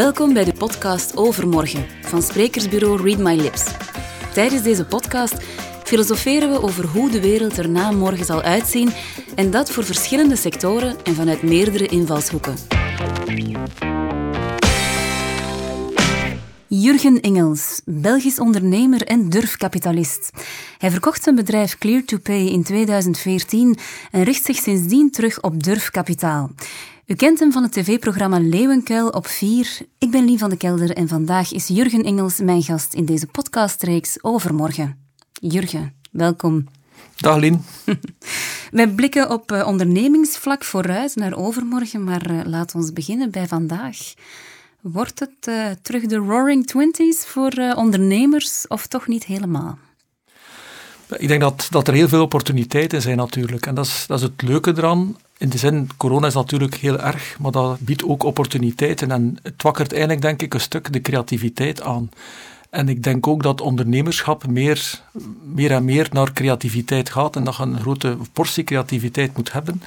Welkom bij de podcast Overmorgen van sprekersbureau Read My Lips. Tijdens deze podcast filosoferen we over hoe de wereld er na morgen zal uitzien en dat voor verschillende sectoren en vanuit meerdere invalshoeken. Jurgen Engels, Belgisch ondernemer en durfkapitalist. Hij verkocht zijn bedrijf Clear2Pay in 2014 en richt zich sindsdien terug op durfkapitaal. U kent hem van het tv-programma Leeuwenkuil op 4. Ik ben Lien van de Kelder en vandaag is Jurgen Engels mijn gast in deze podcastreeks Overmorgen. Jurgen, welkom. Dag Lien. Wij blikken op eh, ondernemingsvlak vooruit naar overmorgen, maar uh, laat ons beginnen bij vandaag. Wordt het uh, terug de Roaring Twenties voor ondernemers of toch niet helemaal? Ik denk dat, dat er heel veel opportuniteiten zijn natuurlijk. En dat is, dat is het leuke eraan. In de zin, corona is natuurlijk heel erg, maar dat biedt ook opportuniteiten. En het wakkert eigenlijk, denk ik, een stuk de creativiteit aan. En ik denk ook dat ondernemerschap meer, meer en meer naar creativiteit gaat en dat je een grote portie creativiteit moet hebben.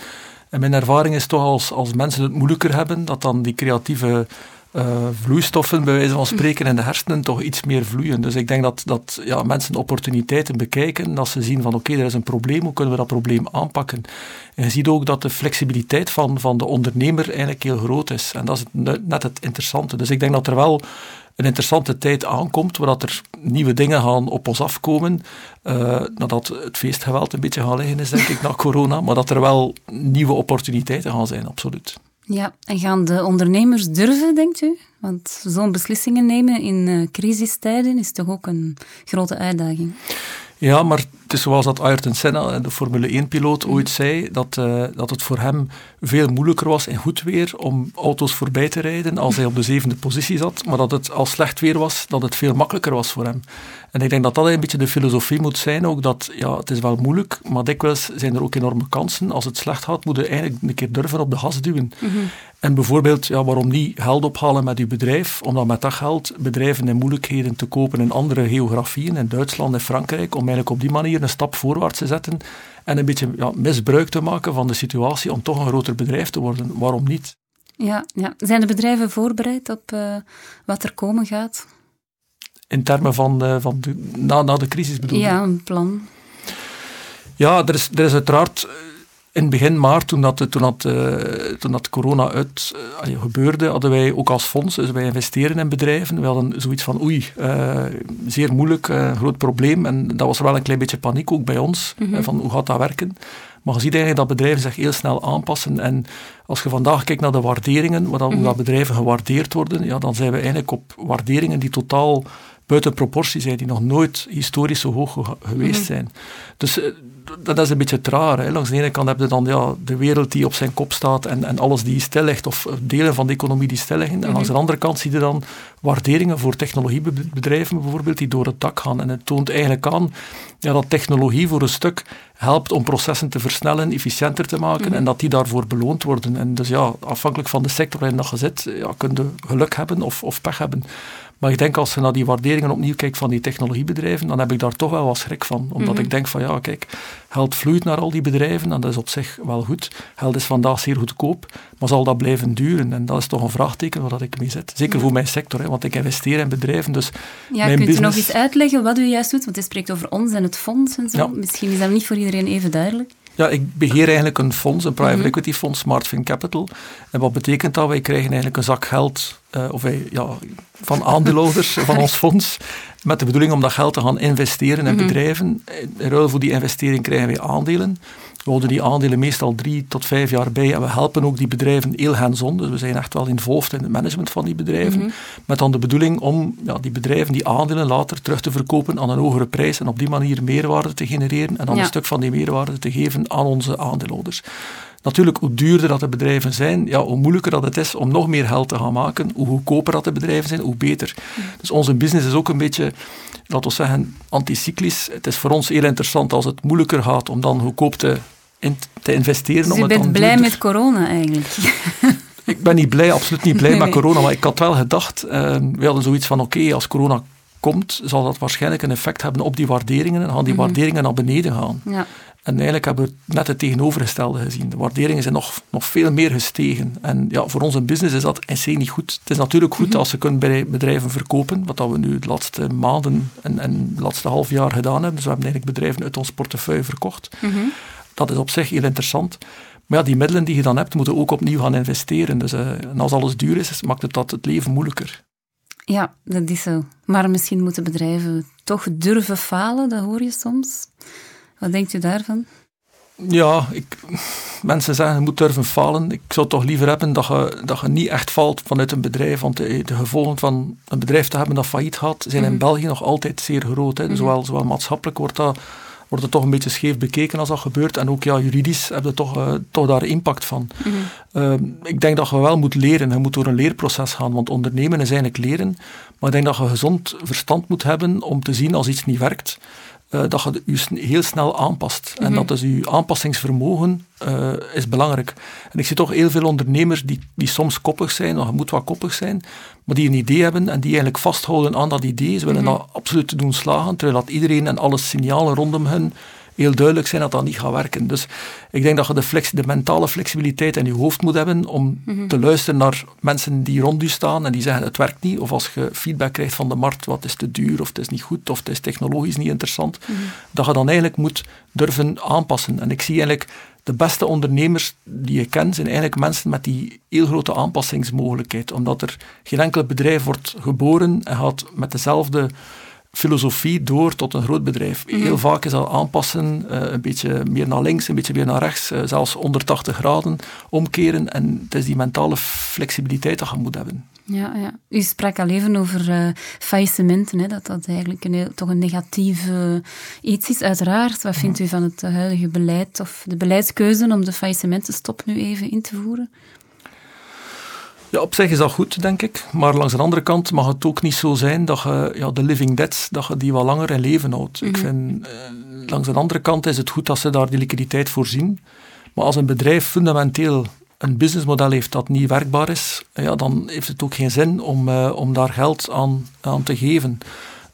En mijn ervaring is toch als, als mensen het moeilijker hebben, dat dan die creatieve uh, vloeistoffen, bij wijze van spreken, in de hersenen toch iets meer vloeien. Dus ik denk dat, dat ja, mensen opportuniteiten bekijken, dat ze zien van oké, er is een probleem, hoe kunnen we dat probleem aanpakken? En je ziet ook dat de flexibiliteit van, van de ondernemer eigenlijk heel groot is. En dat is net het interessante. Dus ik denk dat er wel een interessante tijd aankomt, waar er nieuwe dingen gaan op ons afkomen, uh, nadat het feestgeweld een beetje gaan liggen is, denk ik, na corona, maar dat er wel nieuwe opportuniteiten gaan zijn, absoluut. Ja, en gaan de ondernemers durven, denkt u? Want zo'n beslissingen nemen in uh, crisistijden is toch ook een grote uitdaging? Ja, maar het is zoals dat Ayrton Senna, de Formule 1-piloot, ooit mhm. zei, dat, uh, dat het voor hem veel moeilijker was in goed weer om auto's voorbij te rijden als hij op de zevende positie zat, maar dat het als slecht weer was, dat het veel makkelijker was voor hem. En ik denk dat dat een beetje de filosofie moet zijn ook, dat ja, het is wel moeilijk, maar dikwijls zijn er ook enorme kansen. Als het slecht gaat, moet je eigenlijk een keer durven op de gas duwen. Mhm. En bijvoorbeeld, ja, waarom niet geld ophalen met uw bedrijf, omdat met dat geld bedrijven in moeilijkheden te kopen in andere geografieën, in Duitsland en Frankrijk, om eigenlijk op die manier een stap voorwaarts te zetten en een beetje ja, misbruik te maken van de situatie om toch een groter bedrijf te worden. Waarom niet? Ja, ja. zijn de bedrijven voorbereid op uh, wat er komen gaat? In termen van, uh, van de, na, na de crisis bedoel je? Ja, een plan. Ja, er is, er is uiteraard in begin maart, toen dat, toen dat, uh, toen dat corona uit uh, gebeurde, hadden wij ook als fonds, dus wij investeren in bedrijven. We hadden zoiets van, oei, uh, zeer moeilijk, groot probleem. En dat was wel een klein beetje paniek ook bij ons, mm -hmm. van hoe gaat dat werken. Maar je ziet eigenlijk dat bedrijven zich heel snel aanpassen. En als je vandaag kijkt naar de waarderingen, waar mm -hmm. dat bedrijven gewaardeerd worden, ja, dan zijn we eigenlijk op waarderingen die totaal buiten proportie zijn, die nog nooit historisch zo hoog geweest mhm. zijn. Dus dat is een beetje traar. Hè. Langs de ene kant heb je dan ja, de wereld die op zijn kop staat en, en alles die stil ligt, of delen van de economie die stil liggen. En langs de mhm. andere kant zie je dan waarderingen voor technologiebedrijven bijvoorbeeld, die door het dak gaan. En het toont eigenlijk aan ja, dat technologie voor een stuk helpt om processen te versnellen, efficiënter te maken mhm. en dat die daarvoor beloond worden. En dus ja, afhankelijk van de sector waarin je zit, ja, kun je geluk hebben of, of pech hebben. Maar ik denk als je naar die waarderingen opnieuw kijkt van die technologiebedrijven, dan heb ik daar toch wel wat schrik van. Omdat mhm. ik denk van ja, kijk, geld vloeit naar al die bedrijven en dat is op zich wel goed. Geld is vandaag zeer goedkoop, maar zal dat blijven duren? En dat is toch een vraagteken waar ik mee zit. Zeker voor mijn sector, hè, want ik investeer in bedrijven. Dus ja, mijn kunt business... u nog eens uitleggen wat u juist doet? Want hij spreekt over ons en het fonds en zo. Ja. Misschien is dat niet voor iedereen even duidelijk. Ja, ik beheer eigenlijk een fonds, een private mhm. equity fonds, SmartFin Capital. En wat betekent dat? Wij krijgen eigenlijk een zak geld uh, of wij, ja, van aandeelhouders van ons fonds, met de bedoeling om dat geld te gaan investeren in mhm. bedrijven. In ruil voor die investering krijgen wij aandelen. We houden die aandelen meestal drie tot vijf jaar bij en we helpen ook die bedrijven heel hands-on. Dus we zijn echt wel involved in het management van die bedrijven. Mhm. Met dan de bedoeling om ja, die bedrijven, die aandelen later terug te verkopen aan een hogere prijs en op die manier meerwaarde te genereren en dan een stuk van die meerwaarde te geven aan onze aandeelhouders. Natuurlijk, hoe duurder dat de bedrijven zijn, ja, hoe moeilijker dat het is om nog meer geld te gaan maken. Hoe goedkoper dat de bedrijven zijn, hoe beter. Dus onze business is ook een beetje, laten we zeggen, anticyclisch. Het is voor ons heel interessant als het moeilijker gaat om dan goedkoop te, in, te investeren. Dus je bent blij met corona eigenlijk? ik ben niet blij, absoluut niet blij met corona, maar ik had wel gedacht, uh, we hadden zoiets van, oké, als corona komt, zal dat waarschijnlijk een effect hebben op die waarderingen en gaan die mhm. waarderingen naar beneden gaan. Ja. En eigenlijk hebben we net het tegenovergestelde gezien. De waarderingen zijn nog, nog veel meer gestegen. En ja, voor onze business is dat in C niet goed. Het is natuurlijk goed mhm. als ze kunnen bij bedrijven verkopen, wat dat we nu de laatste maanden en, en het laatste half jaar gedaan hebben. Dus we hebben eigenlijk bedrijven uit ons portefeuille verkocht. Mhm. Dat is op zich heel interessant. Maar ja, die middelen die je dan hebt, moeten ook opnieuw gaan investeren. Dus uh, en als alles duur is, maakt het dat het leven moeilijker. Ja, dat is zo. Maar misschien moeten bedrijven toch durven falen, dat hoor je soms. Wat denkt u daarvan? Ja, ik, mensen zeggen je moet durven falen. Ik zou toch liever hebben dat je, dat je niet echt valt vanuit een bedrijf. Want de, de gevolgen van een bedrijf te hebben dat failliet gaat, zijn in mhm. België nog altijd zeer groot. Hè. Mm zowel, zowel maatschappelijk wordt dat wordt het toch een beetje scheef bekeken als dat gebeurt. En ook ja, juridisch heb je toch, uh, toch daar impact van. Mhm. Ehm, ik denk dat je wel moet leren. Je moet door een leerproces gaan. Want ondernemen is eigenlijk leren. Maar ik denk dat je gezond verstand moet hebben om te zien als iets niet werkt. Uh, dat je je heel snel aanpast. En mhm. dat is je aanpassingsvermogen uh, is belangrijk. En ik zie toch heel veel ondernemers die, die soms koppig zijn, of je moet wat koppig zijn, maar die een idee hebben en die eigenlijk vasthouden aan dat idee. Ze willen mm dat absoluut doen slagen, terwijl dat iedereen en alle signalen rondom hen heel duidelijk zijn dat dat niet gaat werken. Dus ik denk dat je de, flex, de mentale flexibiliteit in je hoofd moet hebben om mhm. te luisteren naar mensen die rond je staan en die zeggen het werkt niet. Of als je feedback krijgt van de markt, wat is te duur, of het is niet goed, of het is technologisch niet interessant. Mhm. Dat je dan eigenlijk moet durven aanpassen. En ik zie eigenlijk de beste ondernemers die je kent, zijn eigenlijk mensen met die heel grote aanpassingsmogelijkheid. Omdat er geen enkel bedrijf wordt geboren en gaat met dezelfde filosofie door tot een groot bedrijf. Mhm. Heel vaak is dat aanpassen, uh, een beetje meer naar links, een beetje meer naar rechts, uh, zelfs 180 graden omkeren. En het is die mentale flexibiliteit dat je moet hebben. Ja, ja. U sprak al even over uh, faillissementen, hè, dat dat eigenlijk een, toch een negatief iets is. Uiteraard, wat vindt u van het huidige beleid of de beleidskeuze om de faillissementenstop nu even in te voeren? Ja, op zich is dat goed, denk ik. Maar langs de andere kant mag het ook niet zo zijn dat je ja, de living dead, dat je die wat langer in leven houdt. Ik mhm. vind, eh, langs de andere kant is het goed dat ze daar die liquiditeit voorzien. Maar als een bedrijf fundamenteel een businessmodel heeft dat niet werkbaar is, ja, dan heeft het ook geen zin om, uh, om daar geld aan, aan te geven.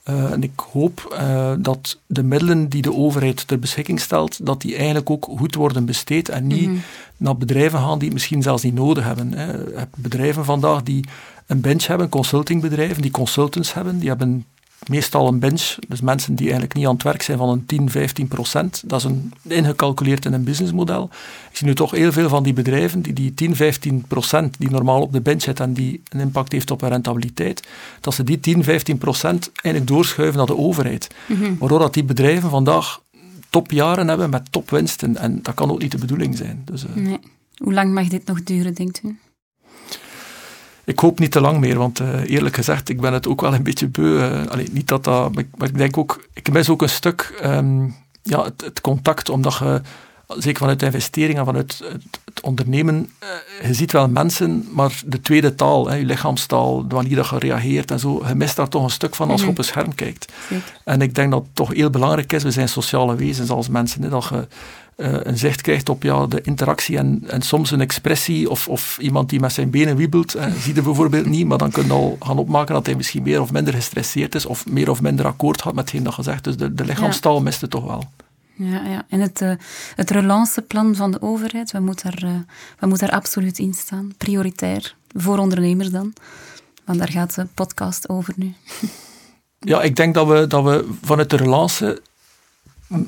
Uh, en ik hoop uh, dat de middelen die de overheid ter beschikking stelt, dat die eigenlijk ook goed worden besteed en niet mm naar bedrijven gaan die het misschien zelfs niet nodig hebben. Hè. Bedrijven vandaag die een bench hebben, consultingbedrijven, die consultants hebben, die hebben meestal een bench, dus mensen die eigenlijk niet aan het werk zijn van een 10, 15 procent. Dat is een, ingecalculeerd in een businessmodel. Ik zie nu toch heel veel van die bedrijven die die 10, 15 procent die normaal op de bench zit en die een impact heeft op hun rentabiliteit, dat ze die 10, 15 procent eigenlijk doorschuiven naar de overheid. Mhm. Waardoor dat die bedrijven vandaag topjaren hebben met topwinsten. En dat kan ook niet de bedoeling zijn. Dus, uh... nee. Hoe lang mag dit nog duren, denkt u? Ik hoop niet te lang meer, want uh, eerlijk gezegd, ik ben het ook wel een beetje beu. Uh, allee, niet dat dat, maar ik, denk ook, ik mis ook een stuk um, ja, het, het, contact, omdat je zeker vanuit investeringen, vanuit het ondernemen, eh, je ziet wel mensen, maar de tweede taal, hè, je lichaamstaal, de manier dat je reageert en zo, je mist daar toch een stuk van als je mhm. op een scherm kijkt. En ik denk dat het toch heel belangrijk is, we zijn sociale wezens als mensen, hè, dat je uh, een zicht krijgt op ja, de interactie en, en soms een expressie of, of iemand die met zijn benen wiebelt, eh, zie je bijvoorbeeld niet, maar dan kun je al gaan opmaken dat hij misschien meer of minder gestresseerd is of meer of minder akkoord gaat met hetgeen dat gezegd Dus de, de lichaamstaal mist het toch wel. Ja, ja. En het, uh, het relanceplan van de overheid, wat moet, daar, uh, wat moet daar absoluut in staan? Prioritair, voor ondernemers dan? Want daar gaat de podcast over nu. Ja, ik denk dat we, dat we vanuit de relance...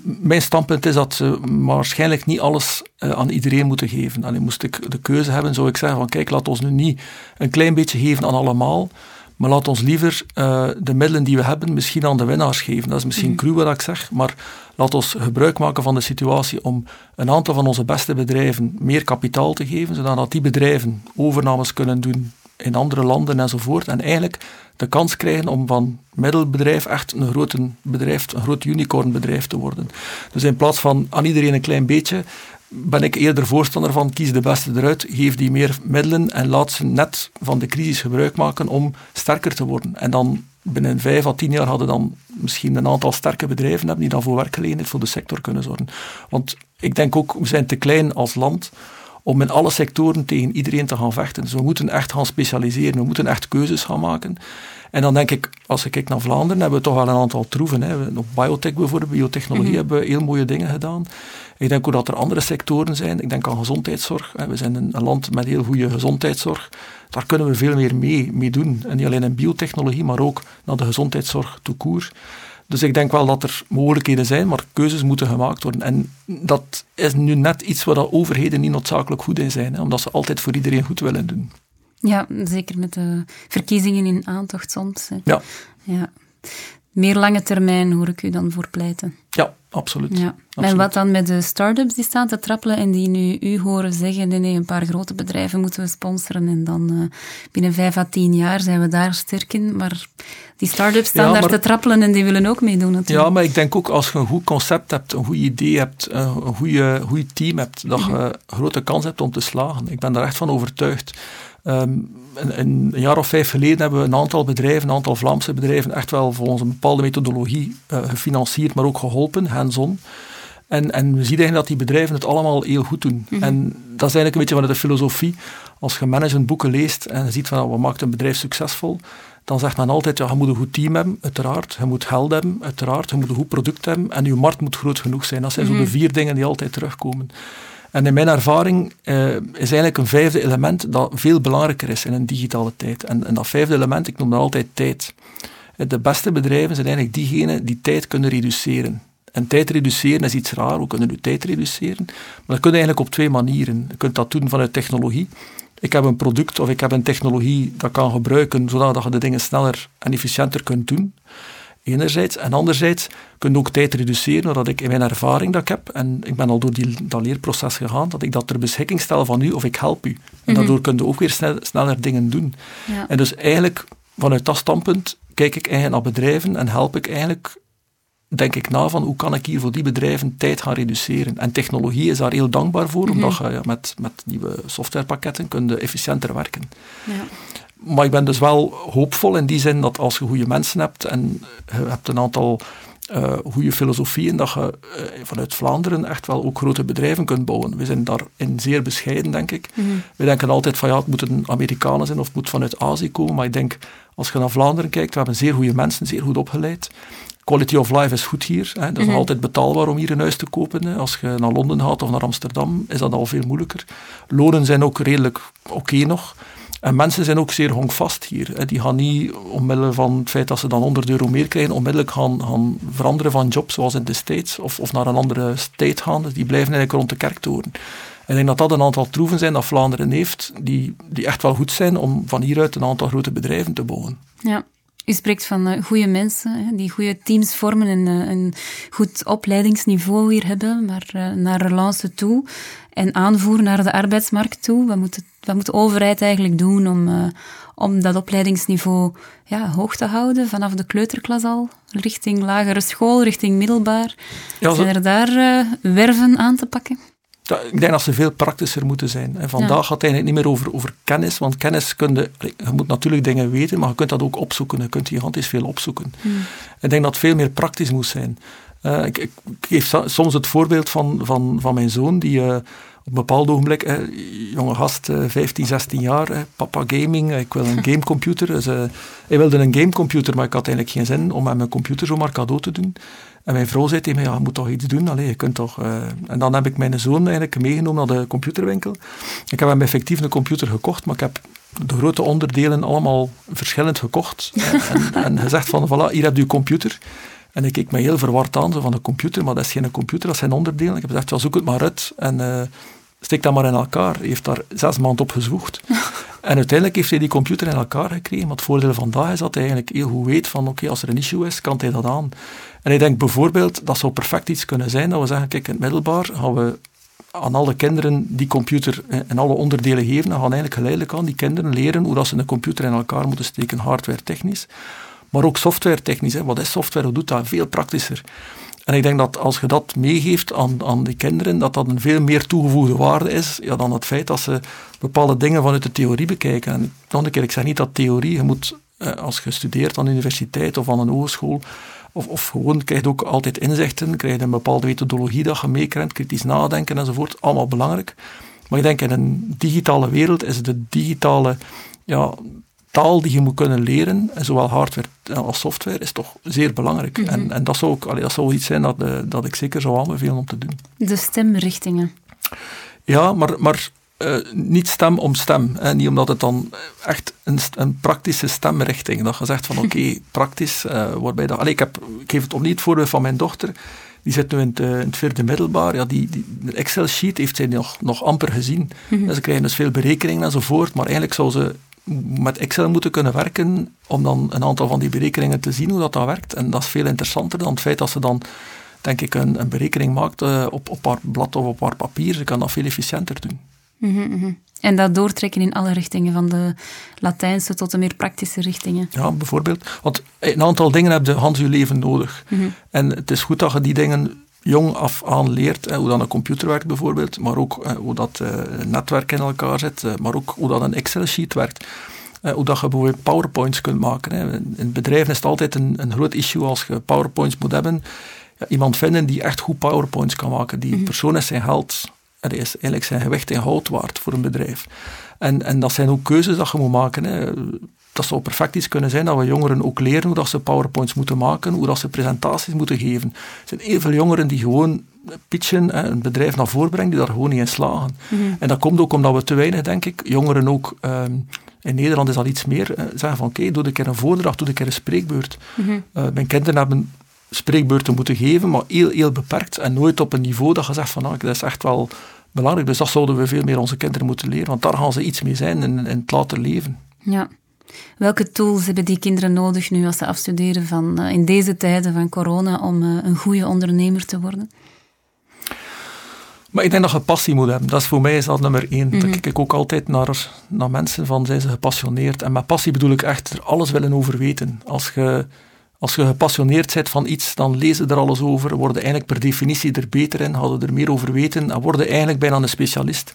Mijn standpunt is dat ze waarschijnlijk niet alles uh, aan iedereen moeten geven. En moest ik de keuze hebben, zou ik zeggen van kijk, laat ons nu niet een klein beetje geven aan allemaal, maar laat ons liever uh, de middelen die we hebben misschien aan de winnaars geven. Dat is misschien mm. cru wat ik zeg, maar laat ons gebruik maken van de situatie om een aantal van onze beste bedrijven meer kapitaal te geven, zodat die bedrijven overnames kunnen doen in andere landen enzovoort. En eigenlijk de kans krijgen om van middelbedrijf echt een groot bedrijf, een groot unicornbedrijf te worden. Dus in plaats van aan iedereen een klein beetje, ben ik eerder voorstander van kies de beste eruit, geef die meer middelen en laat ze net van de crisis gebruik maken om sterker te worden. En dan binnen vijf à tien jaar hadden dan misschien een aantal sterke bedrijven hebben die dan voor werkgelegenheid voor de sector kunnen zorgen. Want ik denk ook, we zijn te klein als land om in alle sectoren tegen iedereen te gaan vechten. Dus we moeten echt gaan specialiseren, we moeten echt keuzes gaan maken. En dan denk ik, als ik kijk naar Vlaanderen, hebben we toch wel een aantal troeven. Hè. Op biotech bijvoorbeeld, biotechnologie, mhm. hebben we heel mooie dingen gedaan. Ik denk ook dat er andere sectoren zijn. Ik denk aan gezondheidszorg. We zijn een land met heel goede gezondheidszorg. Daar kunnen we veel meer mee, mee doen. En niet alleen in biotechnologie, maar ook naar de gezondheidszorg toekoer. Dus ik denk wel dat er mogelijkheden zijn, maar keuzes moeten gemaakt worden. En dat is nu net iets waar de overheden niet noodzakelijk goed in zijn, hè, omdat ze altijd voor iedereen goed willen doen. Ja, zeker met de verkiezingen in aantocht soms. Hè. Ja. ja. Meer lange termijn hoor ik u dan voor pleiten. Ja, absoluut. Ja. En wat dan met de start-ups die staan te trappelen en die nu u horen zeggen, nee, nee, een paar grote bedrijven moeten we sponsoren en dan uh, binnen vijf à tien jaar zijn we daar sterk in. Maar die start-ups staan daar te trappelen en die willen ook meedoen natuurlijk. Ja, maar ik denk ook als je een goed concept hebt, een goed idee hebt, een goede, goed team hebt, dat je mhm. een grote kans hebt om te slagen. Ik ben daar echt van overtuigd. Um, een, een, jaar of vijf geleden hebben we een aantal bedrijven, een aantal Vlaamse bedrijven, echt wel volgens een bepaalde methodologie uh, gefinancierd, maar ook geholpen, hands-on. En, en we zien eigenlijk dat die bedrijven het allemaal heel goed doen. Mhm. En dat is eigenlijk een beetje van de filosofie. Als je managementboeken leest en je ziet van wat maakt een bedrijf succesvol, dan zegt men altijd, ja, je moet een goed team hebben, uiteraard. Je moet geld hebben, uiteraard. Je moet een goed product hebben. En je markt moet groot genoeg zijn. Dat zijn zo de mhm. vier dingen die altijd terugkomen. En in mijn ervaring uh, is eigenlijk een vijfde element dat veel belangrijker is in een digitale tijd. En, en dat vijfde element, ik noem dat altijd tijd. Eh, de beste bedrijven zijn eigenlijk diegenen die tijd kunnen reduceren. En tijd reduceren is iets raar, we kunnen nu tijd reduceren. Maar dat kun je eigenlijk op twee manieren. Je kunt dat doen vanuit technologie. Ik heb een product of ik heb een technologie dat kan gebruiken zodat je de dingen sneller en efficiënter kunt doen enerzijds. En anderzijds kun je ook tijd reduceren, doordat ik in mijn ervaring dat ik heb, en ik ben al door die, dat leerproces gegaan, dat ik dat ter beschikking stel van u of ik help u. En mhm. daardoor kun je ook weer sneller dingen doen. Ja. En dus eigenlijk, vanuit dat standpunt, kijk ik eigenlijk naar bedrijven en help ik eigenlijk denk ik na van hoe kan ik hier voor die bedrijven tijd gaan reduceren. En technologie is daar heel dankbaar voor, mhm. omdat je ja, met, met nieuwe softwarepakketten kun efficiënter werken. Ja. Maar ik ben dus wel hoopvol in die zin dat als je goede mensen hebt en je hebt een aantal uh, goede filosofieën, dat je uh, vanuit Vlaanderen echt wel ook grote bedrijven kunt bouwen. We zijn daarin zeer bescheiden, denk ik. Mm We denken altijd van ja, het moeten Amerikanen zijn of het moet vanuit Azië komen. Maar ik denk, als je naar Vlaanderen kijkt, we hebben zeer goede mensen, zeer goed opgeleid. Quality of life is goed hier. Hè. Dat is mm altijd betaalbaar om hier een huis te kopen. Hè. Als je naar Londen gaat of naar Amsterdam, is dat al veel moeilijker. Lonen zijn ook redelijk oké nog. En mensen zijn ook zeer honkvast hier. Die gaan niet, omwille van het feit dat ze dan 100 euro meer krijgen, onmiddellijk gaan, gaan veranderen van job, zoals in de States, of, of naar een andere state gaan. Dus die blijven eigenlijk rond de kerktoren. En ik denk dat dat een aantal troeven zijn dat Vlaanderen heeft, die, die echt wel goed zijn om van hieruit een aantal grote bedrijven te bouwen. Ja. U spreekt van uh, goede mensen, die goede teams vormen en uh, een goed opleidingsniveau hier hebben, maar uh, naar relance toe en aanvoer naar de arbeidsmarkt toe. Wat moet, het, wat moet de overheid eigenlijk doen om, om dat opleidingsniveau ja, hoog te houden, vanaf de kleuterklas al, richting lagere school, richting middelbaar? Ja, Zijn er daar werven aan te pakken? Ik denk dat ze veel praktischer moeten zijn. En vandaag gaat het eigenlijk niet meer over, over kennis, want kennis kun je, je moet natuurlijk dingen weten, maar je kunt dat ook opzoeken. Je kunt gigantisch veel opzoeken. Hmm. Ik denk dat het veel meer praktisch moet zijn. Uh, ik, ik, geef soms het voorbeeld van, van, van mijn zoon, die uh, op een bepaald ogenblik, uh, jonge gast, 15, 16 jaar, papa gaming, ik wil een gamecomputer. Dus, hij wilde een gamecomputer, maar ik had eigenlijk geen zin om hem mijn computer zomaar cadeau te doen. En mijn vrouw zei tegen mij, ja, je moet toch iets doen, Allee, je kunt toch... Uh... En dan heb ik mijn zoon eigenlijk meegenomen naar de computerwinkel. Ik heb hem effectief een computer gekocht, maar ik heb de grote onderdelen allemaal verschillend gekocht. en, en, gezegd van, voilà, hier heb je computer. En ik keek me heel verward aan, zo van een computer, maar dat is geen computer, dat zijn onderdelen. Ik heb gezegd, ja, zoek het maar uit. En uh, steek dat maar in elkaar. Hij heeft daar zes maanden op gezwoegd. en uiteindelijk heeft hij die computer in elkaar gekregen. Maar het voordeel van dat is dat hij eigenlijk heel goed weet van, oké, als er een issue is, kan hij dat aan. En ik denk bijvoorbeeld, dat zou perfect iets kunnen zijn, dat we zeggen, kijk, in het middelbaar gaan we aan alle kinderen die computer en alle onderdelen geven, dan gaan eigenlijk geleidelijk aan die kinderen leren hoe dat ze een computer in elkaar moeten steken, hardware technisch, maar ook software technisch. Wat is software? Hoe doet dat? Veel praktischer. En ik denk dat als je dat meegeeft aan, aan die kinderen, dat dat een veel meer toegevoegde waarde is ja, dan het feit dat ze bepaalde dingen vanuit de theorie bekijken. En nog een keer, ik zeg niet dat theorie, je moet, eh, als je studeert aan de universiteit of aan een hogeschool, of, of gewoon krijg je ook altijd inzichten, krijg je een bepaalde methodologie dat je meekrijgt, kritisch nadenken enzovoort, allemaal belangrijk. Maar ik denk in een digitale wereld is de digitale ja, taal die je moet kunnen leren, zowel hardware als software, is toch zeer belangrijk. Mhm. en, en dat zou ook allee, dat zou iets zijn dat, uh, dat ik zeker zou aanbevelen om te doen. De stemrichtingen. Ja, maar, maar uh, niet stem om stem. Hè. Niet omdat het dan echt een, een praktische stemrichting, dat je zegt van oké, praktisch, uh, waarbij dat... Allee, ik, heb, ik geef het opnieuw het voorbeeld van mijn dochter, die zit nu in het, in het vierde middelbaar, ja, die, die Excel-sheet heeft zij nog, nog amper gezien. Mm Ze krijgen dus veel berekeningen enzovoort, maar eigenlijk zou ze met Excel moeten kunnen werken om dan een aantal van die berekeningen te zien hoe dat, dat werkt. En dat is veel interessanter dan het feit dat ze dan, denk ik, een, een berekening maakt uh, op, op haar blad of op haar papier. Ze kan dat veel efficiënter doen. Mm -hmm. En dat doortrekken in alle richtingen, van de Latijnse tot de meer praktische richtingen. Ja, bijvoorbeeld. Want een aantal dingen heb je Hans je leven nodig. Mm -hmm. En het is goed dat je die dingen jong af aan leert, hoe dan een computer werkt bijvoorbeeld, maar ook hoe dat uh, netwerk in elkaar zit, maar ook hoe dat een Excel-sheet werkt. Uh, hoe dat je bijvoorbeeld PowerPoints kunt maken. Hè. In bedrijven is het altijd een, een groot issue als je PowerPoints moet hebben. Ja, iemand vinden die echt goed PowerPoints kan maken. Die mm persoon is zijn geld, er is eigenlijk zijn gewicht in goud waard voor een bedrijf. En, en dat zijn ook keuzes dat je moet maken. Hè dat zou perfect iets kunnen zijn dat we jongeren ook leren hoe dat ze powerpoints moeten maken, hoe dat ze presentaties moeten geven. Er zijn heel veel jongeren die gewoon pitchen, een bedrijf naar voren brengen, die daar gewoon niet in slagen. Mhm. En dat komt ook omdat we te weinig, denk ik, jongeren ook... Ehm, in Nederland is dat iets meer. Uh, zeggen van oké, doe een keer een voordracht, doe een keer een spreekbeurt. Mhm. Eh, mijn kinderen hebben spreekbeurten moeten geven, maar heel, heel beperkt en nooit op een niveau dat je zegt van nou, dat is echt wel belangrijk. Dus dat zouden we veel meer onze kinderen moeten leren, want daar gaan ze iets mee zijn in, in het later leven. Ja. Welke tools hebben die kinderen nodig nu als ze afstuderen van, uh, in deze tijden van corona om uh, een goede ondernemer te worden? Maar ik denk dat je passie moet hebben. Dat is voor mij is dat nummer één. Mm -hmm. Kijk ik ook altijd naar, naar mensen van, zijn ze gepassioneerd? En met passie bedoel ik echt er alles willen over weten. Als je, als je gepassioneerd bent van iets, dan lezen er alles over, worden eigenlijk per definitie er beter in, hadden er meer over weten en worden eigenlijk bijna een specialist.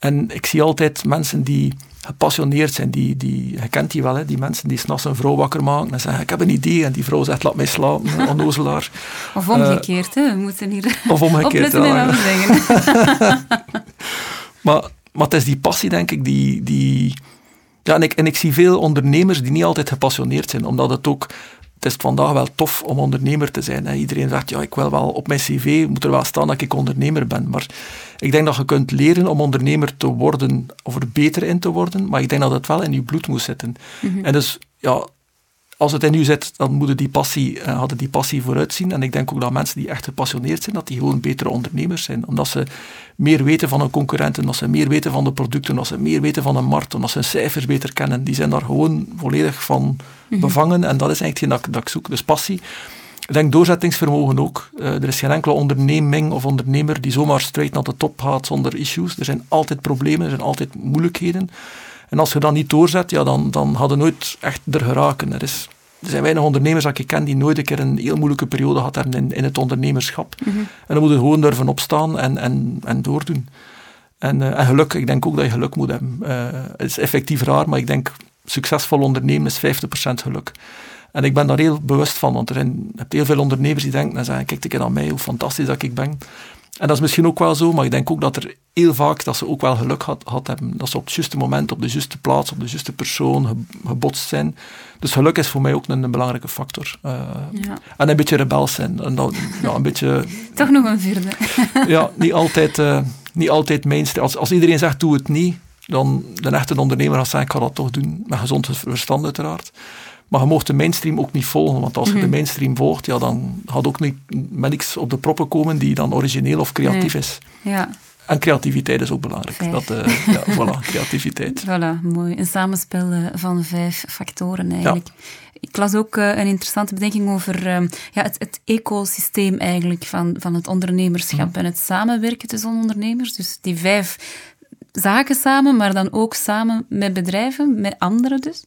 En ik zie altijd mensen die gepassioneerd zijn. Die, die, je kent die wel, hè? die mensen die s'nachts een vrouw wakker maken en zeggen, ik heb een idee. En die vrouw zegt, laat mij slapen, onnozelaar. Of omgekeerd, uh, hè? we moeten hier of omgekeerd, ja, zeggen. maar, maar het is die passie, denk ik, die... die ja, en ik, en ik zie veel ondernemers die niet altijd gepassioneerd zijn, omdat het ook het is vandaag wel tof om ondernemer te zijn. Hè. Iedereen zegt, ja, ik wil wel op mijn cv, moet er wel staan dat ik ondernemer ben. Maar ik denk dat je kunt leren om ondernemer te worden, of er beter in te worden, maar ik denk dat het wel in je bloed moet zitten. Mhm. En dus, ja, als het in u zit, dan moeten die passie, uh, hadden die passie vooruitzien. En ik denk ook dat mensen die echt gepassioneerd zijn, dat die gewoon betere ondernemers zijn. Omdat ze meer weten van hun concurrenten, omdat ze meer weten van de producten, omdat ze meer weten van de markt, omdat ze hun cijfers beter kennen. Die zijn daar gewoon volledig van mhm. bevangen. En dat is eigenlijk hetgeen dat, dat ik zoek. Dus passie. Ik denk doorzettingsvermogen ook. Uh, er is geen enkele onderneming of ondernemer die zomaar straight naar de top gaat zonder issues. Er zijn altijd problemen, er zijn altijd moeilijkheden. En als je dat niet doorzet, ja, dan, dan hadden nooit echt er geraken. Er, is, er zijn weinig ondernemers dat ik ken die nooit een keer een heel moeilijke periode gehad hebben in, in het ondernemerschap. Mhm. En dan moet je gewoon durven opstaan en, en, en doordoen. En, uh, en geluk, ik denk ook dat je geluk moet hebben. Uh, het is effectief raar, maar ik denk succesvol ondernemen is 50% geluk. En ik ben daar heel bewust van, want er zijn heel veel ondernemers die denken en zeggen, kijk een keer aan mij, hoe fantastisch dat ik ben. En dat is misschien ook wel zo, maar ik denk ook dat er heel vaak dat ze ook wel geluk had, had hebben. Dat ze op het juiste moment, op de juiste plaats, op de juiste persoon gebotst zijn. Dus geluk is voor mij ook een, een belangrijke factor. Uh, ja. En een beetje rebels zijn. En dat, ja, een beetje, Toch nog een vierde. ja, niet altijd, uh, niet altijd mainstream. Als, als iedereen zegt, doe het niet, dan de echte ondernemer gaat zeggen, ik ga dat toch doen. Met gezond verstand uiteraard. Maar je mocht de mainstream ook niet volgen, want als je de mhm. mainstream volgt, ja, dan gaat ook niet met niks op de proppen komen die dan origineel of creatief is. Ja. En creativiteit is ook belangrijk. Dat, uh, ja, voilà, creativiteit. Voilà, mooi. Een samenspel eh, van vijf factoren eigenlijk. Ja. Ik las ook uh, een interessante bedenking over uh, ja, het, het, ecosysteem eigenlijk van, van het ondernemerschap mhm. en het samenwerken tussen ondernemers. Dus die vijf zaken samen, maar dan ook samen met bedrijven, met anderen dus.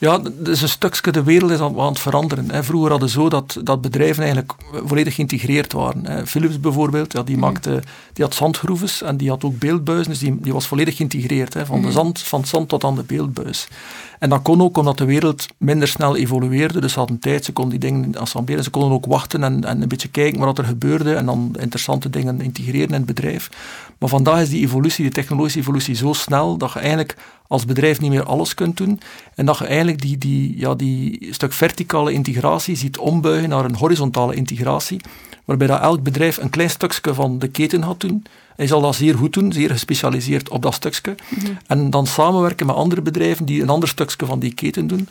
Ja, dus een stukje de wereld is aan, het veranderen. Hè. Vroeger hadden zo dat, dat bedrijven eigenlijk volledig geïntegreerd waren. Hè. Philips bijvoorbeeld, ja, die, mhm. maakte, die had zandgroeves en die had ook beeldbuizen, dus die, die was volledig geïntegreerd. Hè. Van, de mhm. zand, van het zand tot aan de beeldbuis. En dat kon ook omdat de wereld minder snel evolueerde. Dus ze hadden tijd, ze konden die dingen assembleren. Ze konden ook wachten en, en een beetje kijken wat er gebeurde en dan interessante dingen integreren in het bedrijf. Maar vandaag is die evolutie, die technologische evolutie zo snel dat je eigenlijk als bedrijf niet meer alles kunt doen. En dat je eigenlijk die, die, ja, die stuk verticale integratie ziet ombuigen naar een horizontale integratie. Waarbij dat elk bedrijf een klein stukje van de keten gaat doen. Hij zal dat zeer goed doen, zeer gespecialiseerd op dat stukje. Mhm. En dan samenwerken met andere bedrijven die een ander stukje van die keten doen.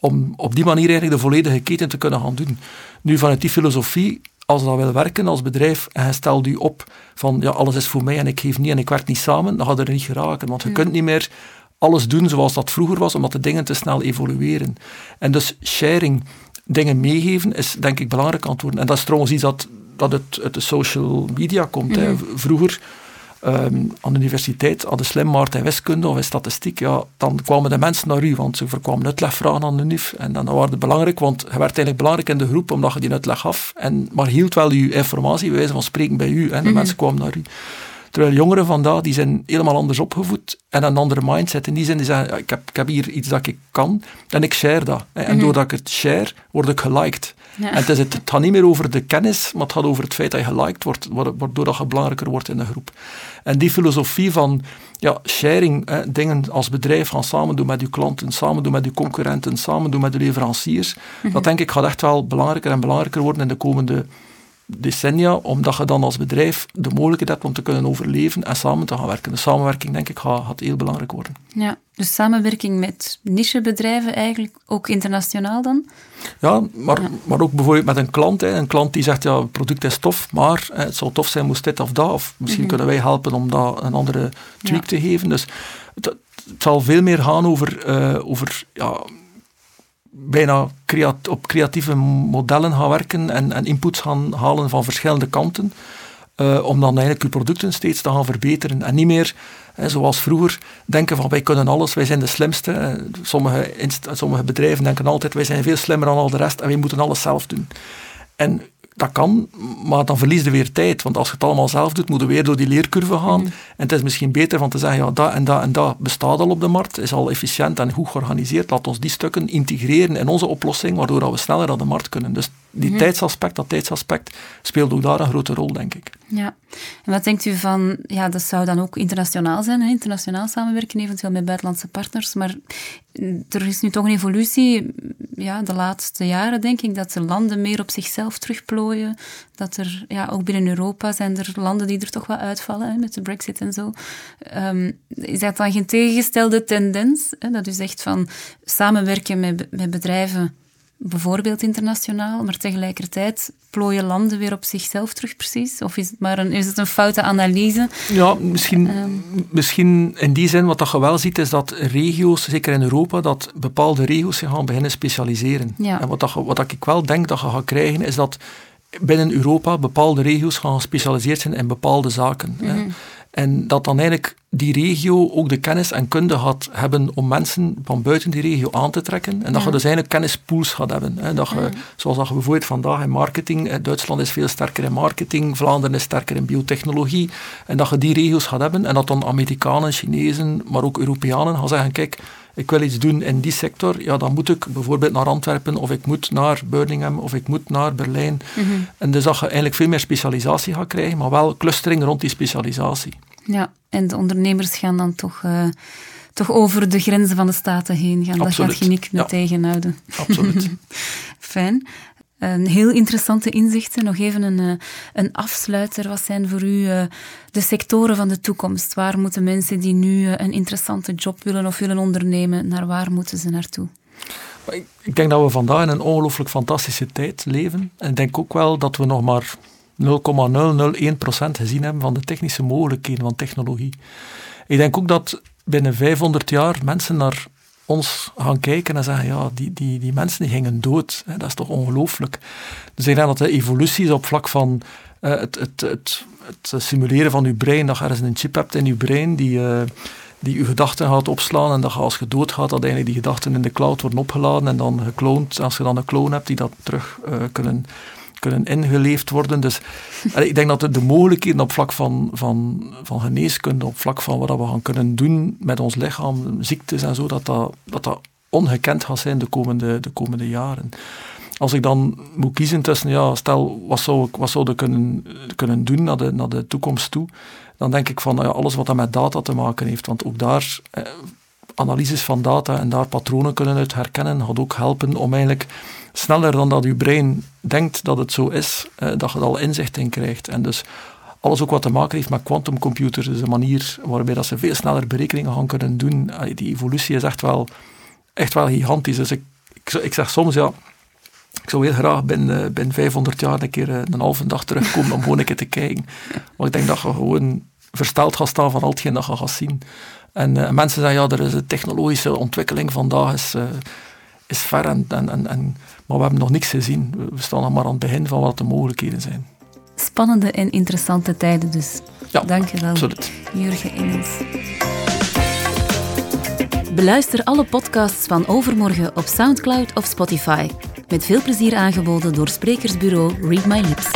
Om op die manier eigenlijk de volledige keten te kunnen gaan doen. Nu, vanuit die filosofie als dat wil werken als bedrijf en je stelt je op van ja, alles is voor mij en ik geef niet en ik werk niet samen, dan gaat er niet geraken. Want je kunt niet meer alles doen zoals dat vroeger was, omdat de dingen te snel evolueren. En dus sharing, dingen meegeven, is denk ik belangrijk antwoorden. En dat is trouwens iets dat, dat het uit de social media komt. hè. Mhm. Vroeger um, aan de universiteit hadden slim Maarten wiskunde of in statistiek, ja, dan kwamen de mensen naar u, want ze voorkwamen uitlegvragen aan de NIF. En dan waren het belangrijk, want je werd eigenlijk belangrijk in de groep, omdat je die uitleg gaf. En, maar hield wel je informatie, bij wijze van spreken, bij u. En de mhm. mensen kwamen naar u. Terwijl jongeren vandaag, die zijn helemaal anders opgevoed en een andere mindset. In die zin, die zeggen, ik, heb, ik heb hier iets dat ik kan en ik share dat. En mhm. doordat ik het share, word ik geliked. En het, is het, het, gaat niet meer over de kennis, maar het gaat over het feit dat je geliked wordt, waardoor dat je belangrijker wordt in de groep. En die filosofie van ja, sharing, hè, dingen als bedrijf gaan samen doen met je klanten, samen doen met je concurrenten, samen doen met de leveranciers, mhm. dat denk ik gaat echt wel belangrijker en belangrijker worden in de komende decennia, omdat je dan als bedrijf de mogelijkheid hebt om te kunnen overleven en samen te gaan werken. De samenwerking, denk ik, gaat, gaat heel belangrijk worden. Ja, dus samenwerking met nichebedrijven eigenlijk, ook internationaal dan? Ja, maar, maar ook bijvoorbeeld met een klant. Hè. Een klant die zegt, ja, het product is tof, maar hè, het zou tof zijn moest dit of dat, of misschien mhm. kunnen wij helpen om dat een andere tweak te geven. Dus het, het, zal veel meer gaan over, uh, over ja, bijna op creatieve modellen gaan werken en, en inputs gaan halen van verschillende kanten. Uh, om dan eigenlijk je producten steeds te gaan verbeteren. En niet meer, hè, zoals vroeger, denken van wij kunnen alles, wij zijn de slimste. Sommige, sommige bedrijven denken altijd wij zijn veel slimmer dan al de rest en wij moeten alles zelf doen. En dat kan, maar dan verlies je weer tijd. Want als je het allemaal zelf doet, moet je weer door die leercurve gaan. Mhm. En het is misschien beter van te zeggen, ja, dat en dat en dat bestaat al op de markt, is al efficiënt en goed georganiseerd. Laat ons die stukken integreren in onze oplossing, waardoor we sneller aan de markt kunnen. Dus die mhm. tijdsaspect, dat tijdsaspect, speelt ook daar een grote rol, denk ik. Ja. En wat denkt u van, ja, dat zou dan ook internationaal zijn, hè? internationaal samenwerken, eventueel met buitenlandse partners, maar er is nu toch een evolutie, ja, de laatste jaren denk ik, dat de landen meer op zichzelf terugplooien. Dat er, ja, ook binnen Europa zijn er landen die er toch wel uitvallen, hè, met de brexit en zo. Um, is dat dan geen tegengestelde tendens? Hè, dat u zegt van samenwerken met, met bedrijven bijvoorbeeld internationaal, maar tegelijkertijd plooien landen weer op zichzelf terug precies? Of is het maar een, is het een foute analyse? Ja, misschien, ehm. misschien in die zin, wat je wel ziet, is dat regio's, zeker in Europa, dat bepaalde regio's zich gaan beginnen specialiseren. Ja. En wat, dat, wat ik wel denk dat je gaat krijgen, is dat binnen Europa bepaalde regio's gaan gespecialiseerd zijn in bepaalde zaken. Mm en dat dan eigenlijk die regio ook de kennis en kunde gaat hebben om mensen van buiten die regio aan te trekken. En dat je dus eigenlijk kennispools gaat hebben. Hè. Dat je, Zoals dat je bijvoorbeeld vandaag in marketing, Duitsland is veel sterker in marketing, Vlaanderen is sterker in biotechnologie. En dat je die regio's gaat hebben en dat dan Amerikanen, Chinezen, maar ook Europeanen gaan zeggen, kijk, ik wil iets doen in die sector, ja, dan moet ik bijvoorbeeld naar Antwerpen, of ik moet naar Birmingham, of ik moet naar Berlijn. Mhm. En dus dat je eigenlijk veel meer specialisatie gaat krijgen, maar wel clustering rond die specialisatie. Ja, en de ondernemers gaan dan toch, uh, toch over de grenzen van de staten heen gaan. Absoluut. Dat gaat je niet meer tegenhouden. Absoluut. Fijn. Een heel interessante inzichten. Nog even een, eh, een afsluiter. Wat zijn voor u uh, de sectoren van de toekomst? Waar moeten mensen die nu een interessante job willen of willen ondernemen, naar waar moeten ze naartoe? Ik denk dat we vandaag in een ongelooflijk fantastische tijd leven. En ik denk ook wel dat we nog maar 0,001% gezien hebben van de technische mogelijkheden van technologie. Ik denk ook dat binnen 500 jaar mensen naar ons gaan kijken en zeggen, ja, die, die, die mensen die gingen dood. Hè, dat is toch ongelooflijk. Dus ik denk dat de evolutie is op vlak van uh, het, het, het, het, simuleren van je brein, dat je ergens een chip hebt in je brein die, uh, die je gedachten gaat opslaan en dat als je doodgaat, dat eigenlijk die gedachten in de cloud worden opgeladen en dan gekloond. Als je dan een clone hebt die dat terug uh, kunnen, kunnen ingeleefd worden. Dus ik denk dat de, mogelijkheden op vlak van, van, van geneeskunde, op vlak van wat we gaan kunnen doen met ons lichaam, ziektes en zo, dat dat, dat, dat ongekend gaat zijn de komende, de komende jaren. Als ik dan moet kiezen tussen, ja, stel, wat zou ik, wat zou ik kunnen, kunnen doen naar de, naar de toekomst toe, dan denk ik van ja, alles wat dat met data te maken heeft. Want ook daar, eh, analyses van data en daar patronen kunnen uit herkennen, gaat ook helpen om eigenlijk sneller dan dat je brein denkt dat het zo is, eh, dat je er al inzicht in krijgt. En dus alles ook wat te maken heeft met quantumcomputers, dus een manier waarbij dat ze veel sneller berekeningen gaan kunnen doen. Die evolutie is echt wel, echt wel gigantisch. Dus ik, ik, zeg soms, ja, ik zou heel graag binnen, binnen 500 jaar een keer eh, een halve dag terugkomen om gewoon een keer te kijken. Want ik denk dat je gewoon versteld gaat staan van al hetgeen dat je gaat zien. En mensen zeggen, ja, er is een technologische ontwikkeling vandaag is, is ver, en, en, en, maar we hebben nog niks gezien. We staan nog maar aan het begin van wat de mogelijkheden zijn. Spannende en interessante tijden dus. Ja, Dank je wel, absoluut. Jurgen Engels. Beluister alle podcasts van Overmorgen op Soundcloud of Spotify. Met veel plezier aangeboden door sprekersbureau Read My Lips.